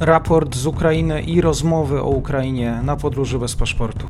raport z Ukrainy i rozmowy o Ukrainie na podróży bez paszportu.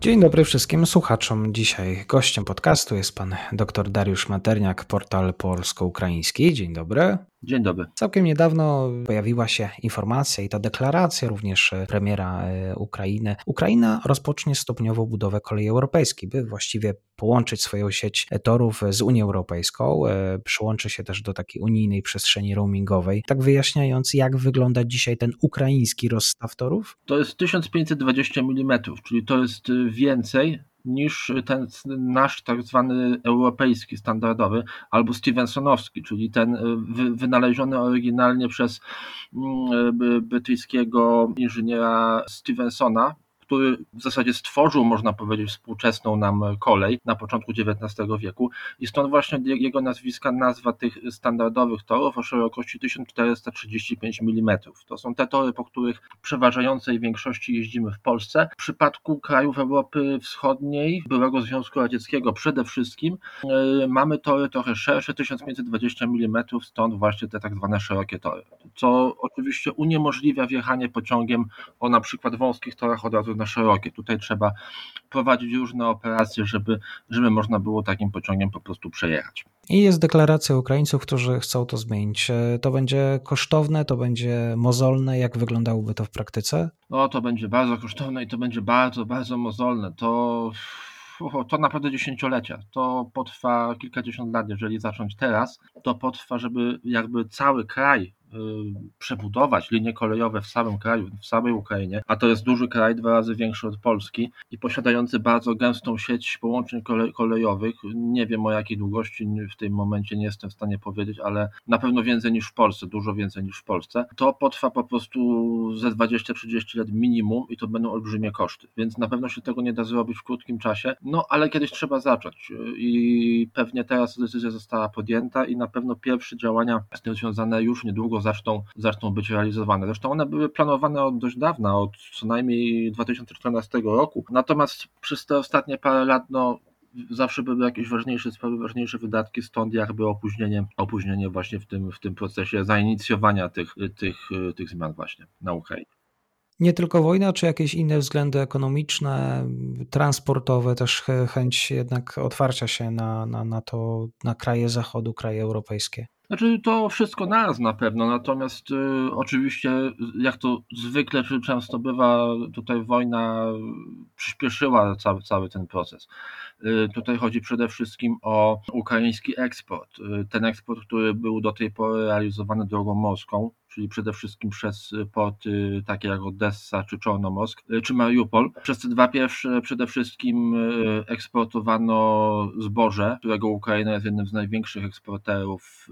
Dzień dobry wszystkim słuchaczom. Dzisiaj gościem podcastu jest pan dr Dariusz Materniak, portal polsko-ukraiński. Dzień dobry. Dzień dobry. Całkiem niedawno pojawiła się informacja i ta deklaracja również premiera e, Ukrainy. Ukraina rozpocznie stopniowo budowę kolei europejskiej, by właściwie połączyć swoją sieć torów z Unią Europejską. E, przyłączy się też do takiej unijnej przestrzeni roamingowej. Tak wyjaśniając, jak wygląda dzisiaj ten ukraiński rozstaw torów? To jest 1520 mm, czyli to jest więcej niż ten nasz tak zwany europejski, standardowy, albo Stevensonowski, czyli ten e, wynaleziony oryginalnie przez mm, brytyjskiego inżyniera Stevensona, który w zasadzie stworzył, można powiedzieć, współczesną nam kolej na początku XIX wieku i stąd właśnie jego nazwiska nazwa tych standardowych torów o szerokości 1435 mm. To są te tory, po których przeważającej większości jeździmy w Polsce. W przypadku krajów Europy Wschodniej, byłego Związku Radzieckiego przede wszystkim, yy, mamy tory trochę szersze, 1520 mm, stąd właśnie te tak zwane szerokie tory, co oczywiście uniemożliwia wjechanie pociągiem o na przykład wąskich torach od razu na szerokie. Tutaj trzeba prowadzić różne operacje, żeby, żeby można było takim pociągiem po prostu przejechać. I jest deklaracja Ukraińców, którzy chcą to zmienić. To będzie kosztowne, to będzie mozolne. Jak wyglądałoby to w praktyce? No, to będzie bardzo kosztowne i to będzie bardzo, bardzo mozolne. To to naprawdę dziesięciolecia. To potrwa kilkadziesiąt lat. Jeżeli zacząć teraz, to potrwa, żeby jakby cały kraj przebudować linie kolejowe w samym kraju, w samej Ukrainie, a to jest duży kraj, dwa razy większy od Polski i posiadający bardzo gęstą sieć połączeń kolejowych. Nie wiem o jakiej długości w tym momencie nie jestem w stanie powiedzieć, ale na pewno więcej niż w Polsce, dużo więcej niż w Polsce. To potrwa po prostu ze 20-30 lat minimum i to będą olbrzymie koszty, więc na pewno się tego nie da zrobić w krótkim czasie, no ale kiedyś trzeba zacząć i pewnie teraz decyzja została podjęta i na pewno pierwsze działania z tym związane już niedługo zaczną, zaczną być realizowane. Zresztą one były planowane od dość dawna, od co najmniej 2014 roku. Natomiast przez te ostatnie parę lat, no, zawsze były jakieś ważniejsze sprawy, ważniejsze wydatki, stąd jakby opóźnienie, opóźnienie właśnie w tym, w tym procesie zainicjowania tych, tych, tych zmian właśnie na Ukrainie. Nie tylko wojna, czy jakieś inne względy ekonomiczne, transportowe, też chęć jednak otwarcia się na, na, na to, na kraje zachodu, kraje europejskie? Znaczy to wszystko naraz na pewno, natomiast y, oczywiście jak to zwykle często bywa, tutaj wojna przyspieszyła cały, cały ten proces. Y, tutaj chodzi przede wszystkim o ukraiński eksport. Y, ten eksport, który był do tej pory realizowany drogą morską, czyli przede wszystkim przez porty takie jak Odessa czy Czornomorsk, czy Mariupol. Przez te dwa pierwsze przede wszystkim eksportowano zboże, którego Ukraina jest jednym z największych eksporterów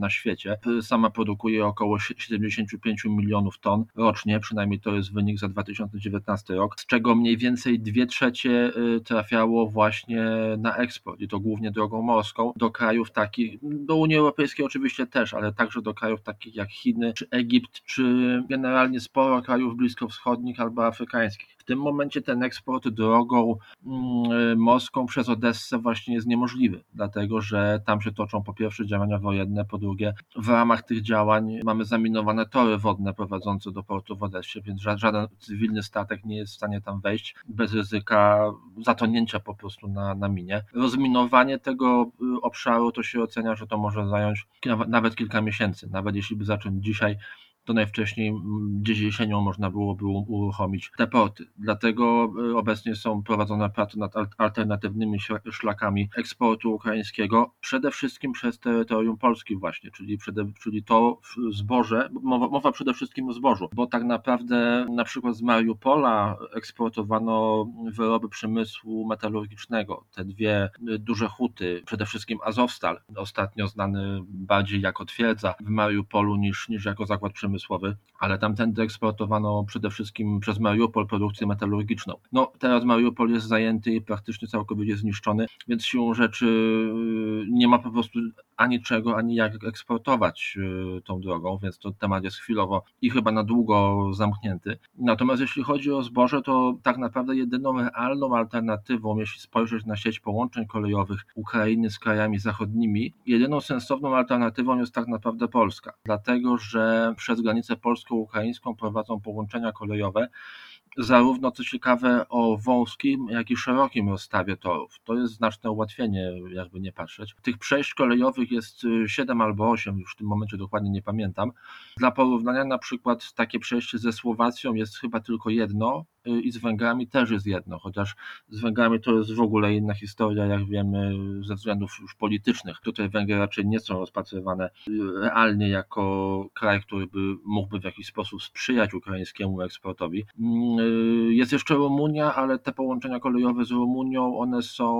na świecie. Sama produkuje około 75 milionów ton rocznie, przynajmniej to jest wynik za 2019 rok, z czego mniej więcej dwie trzecie trafiało właśnie na eksport i to głównie drogą morską do krajów takich, do Unii Europejskiej oczywiście też, ale także do krajów takich jak Chiny, czy Egipt, czy generalnie sporo krajów bliskowschodnich albo afrykańskich. W tym momencie ten eksport drogą mm, morską przez Odessę właśnie jest niemożliwy, dlatego że tam się toczą po pierwsze działania wojenne, po drugie w ramach tych działań mamy zaminowane tory wodne prowadzące do portu w Odessie, więc żaden cywilny statek nie jest w stanie tam wejść bez ryzyka zatonięcia po prostu na, na minie. Rozminowanie tego y, obszaru to się ocenia, że to może zająć nawet kilka miesięcy, nawet jeśli by zacząć dzisiaj to najwcześniej gdzieś jesienią można byłoby uruchomić te porty. Dlatego y, obecnie są prowadzone prace nad alternatywnymi szlakami eksportu ukraińskiego, przede wszystkim przez terytorium Polski właśnie, czyli, przede, czyli to zboże, mowa, mowa przede wszystkim o zbożu, bo tak naprawdę na przykład z Mariupola eksportowano wyroby przemysłu metalurgicznego, te dwie y, duże huty, przede wszystkim Azowstal, ostatnio znany bardziej jako twierdza w Mariupolu niż, niż jako zakład przemysłu przemysłowy, ale tamtędy eksportowano przede wszystkim przez Mariupol produkcję metalurgiczną. No teraz Mariupol jest zajęty i praktycznie całkowicie zniszczony, więc siłą rzeczy y, nie ma po prostu ani czego, ani jak eksportować y, tą drogą, więc to temat jest chwilowo i chyba na długo zamknięty. Natomiast jeśli chodzi o zboże, to tak naprawdę jedyną realną alternatywą, jeśli spojrzeć na sieć połączeń kolejowych Ukrainy z krajami zachodnimi, jedyną sensowną alternatywą jest tak naprawdę Polska, dlatego że przez przez granicę polsko-ukraińską prowadzą połączenia kolejowe, zarówno co ciekawe o wąskim, jak i szerokim rozstawie torów. To jest znaczne ułatwienie, jakby nie patrzeć. Tych przejść kolejowych jest 7 albo 8, już w tym momencie dokładnie nie pamiętam. Dla porównania na przykład takie przejście ze Słowacją jest chyba tylko jedno, Y, i z Węgrami też jest jedno, chociaż z Węgrami to jest w ogóle inna historia, jak wiemy, ze względów już politycznych. Tutaj Węgry raczej nie są rozpatrywane y, realnie jako kraj, który by mógłby w jakiś sposób sprzyjać ukraińskiemu eksportowi. Mm, y, jest jeszcze Rumunia, ale te połączenia kolejowe z Rumunią, one są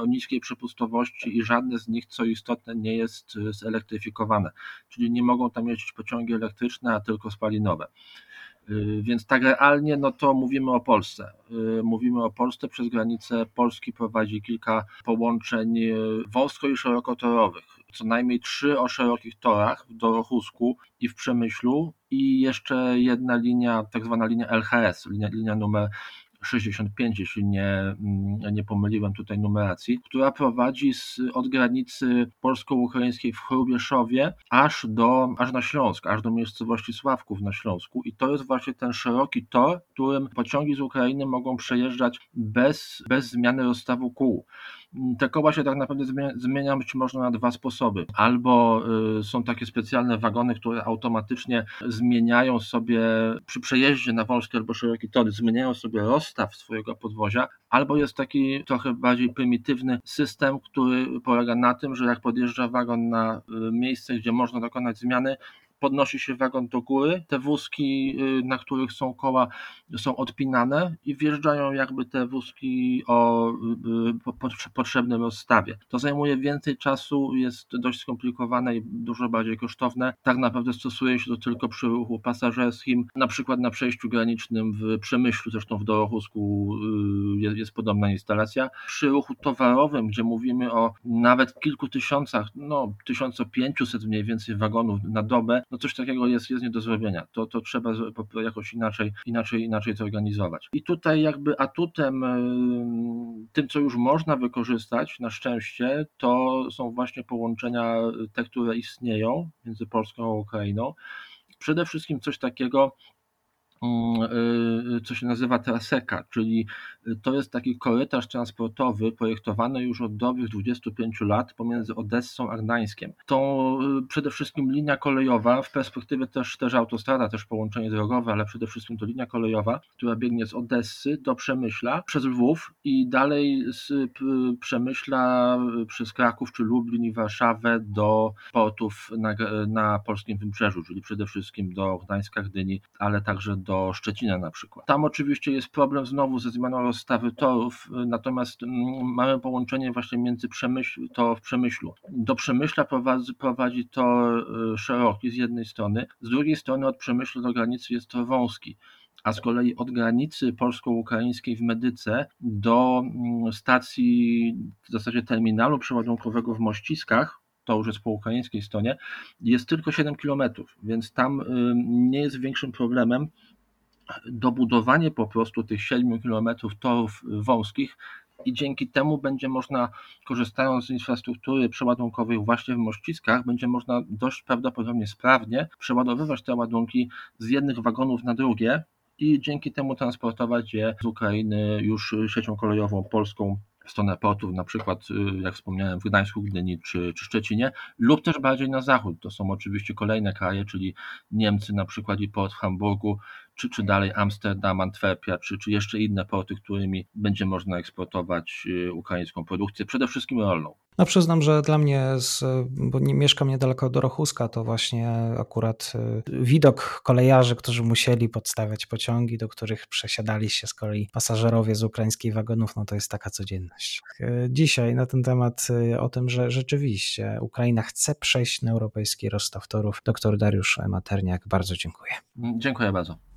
o niskiej przepustowości i żadne z nich, co istotne, nie jest zelektryfikowane, czyli nie mogą tam jeździć pociągi elektryczne, a tylko spalinowe. Y, więc tak realnie, no to mówimy o Polsce. Y, mówimy o Polsce, przez granicę Polski prowadzi kilka połączeń y, wąsko i szerokotorowych. Co najmniej trzy o szerokich torach w Dorochusku i w Przemyślu i jeszcze jedna linia, tak zwana linia LHS, linia, linia numer 65, jeśli nie, mm, nie pomyliłem tutaj numeracji, która prowadzi z, od granicy polsko-ukraińskiej w Chrubieszowie aż, do, aż na Śląsk, aż do miejscowości Sławków na Śląsku. I to jest właśnie ten szeroki tor, którym pociągi z Ukrainy mogą przejeżdżać bez, bez zmiany rozstawu kół. Te koła się tak naprawdę zmieniać można na dwa sposoby. Albo y, są takie specjalne wagony, które automatycznie zmieniają sobie przy przejeździe na wąskie albo szerokie tory, zmieniają sobie rozstaw swojego podwozia, albo jest taki trochę bardziej prymitywny system, który polega na tym, że jak podjeżdża wagon na y, miejsce, gdzie można dokonać zmiany, podnosi się wagon do góry, te wózki, y, na których są koła, są odpinane i wjeżdżają jakby te wózki o y, potrzebnym rozstawie. To zajmuje więcej czasu, jest dość skomplikowane i dużo bardziej kosztowne. Tak naprawdę stosuje się to tylko przy ruchu pasażerskim, na przykład na przejściu granicznym w Przemyślu, zresztą w Dorochusku y, jest, jest podobna instalacja. Przy ruchu towarowym, gdzie mówimy o nawet kilku tysiącach, no 1500 mniej więcej wagonów na dobę, no coś takiego jest, jest nie do zrobienia. To, to trzeba jakoś inaczej, inaczej, inaczej zorganizować. I tutaj jakby atutem, tym co już można wykorzystać na szczęście, to są właśnie połączenia te, które istnieją między Polską a Ukrainą. Przede wszystkim coś takiego, co się nazywa Traseka, czyli to jest taki korytarz transportowy projektowany już od dobrych 25 lat pomiędzy Odessą a Gdańskiem. To y, przede wszystkim linia kolejowa, w perspektywie też, też autostrada, też połączenie drogowe, ale przede wszystkim to linia kolejowa, która biegnie z Odessy do Przemyśla przez Lwów i dalej z Przemyśla przez Kraków czy Lublin i Warszawę do portów na, na polskim wybrzeżu, czyli przede wszystkim do Gdańska, Gdyni, ale także do Szczecina na przykład. Tam oczywiście jest problem znowu ze zmianą rozstawy torów, natomiast mm, mamy połączenie właśnie między Przemyśl, to w Przemyślu. Do Przemyśla prowadzi, prowadzi tor y, szeroki z jednej strony, z drugiej strony od Przemyśla do granicy jest to wąski a z kolei od granicy polsko-ukraińskiej w Medyce do mm, stacji, w zasadzie terminalu przeładunkowego w Mościskach, to już jest po ukraińskiej stronie, jest tylko 7 km, więc tam y, nie jest większym problemem dobudowanie po prostu tych 7 km torów wąskich i dzięki temu będzie można, korzystając z infrastruktury przeładunkowej właśnie w mościskach, będzie można dość prawdopodobnie sprawnie przeładowywać te ładunki z jednych wagonów na drugie i dzięki temu transportować je z Ukrainy już siecią kolejową polską w stronę portów, na przykład, y, jak wspomniałem, w Gdańsku, Gdyni czy, czy Szczecinie, lub też bardziej na zachód. To są oczywiście kolejne kraje, czyli Niemcy, na przykład i port w Hamburgu, czy, czy dalej Amsterdam, Antwerpia, czy, czy jeszcze inne porty, którymi będzie można eksportować y, ukraińską produkcję, przede wszystkim rolną. No przyznam, że dla mnie, z, bo nie, mieszkam niedaleko do Rochuska, to właśnie akurat y, widok kolejarzy, którzy musieli podstawiać pociągi, do których przesiadali się z kolei pasażerowie z ukraińskich wagonów, no to jest taka codzienność. Y, dzisiaj na ten temat o tym, że rzeczywiście Ukraina chce przejść na europejski rozstaw torów, dr Dariusz Materniak, bardzo dziękuję. Dziękuję bardzo.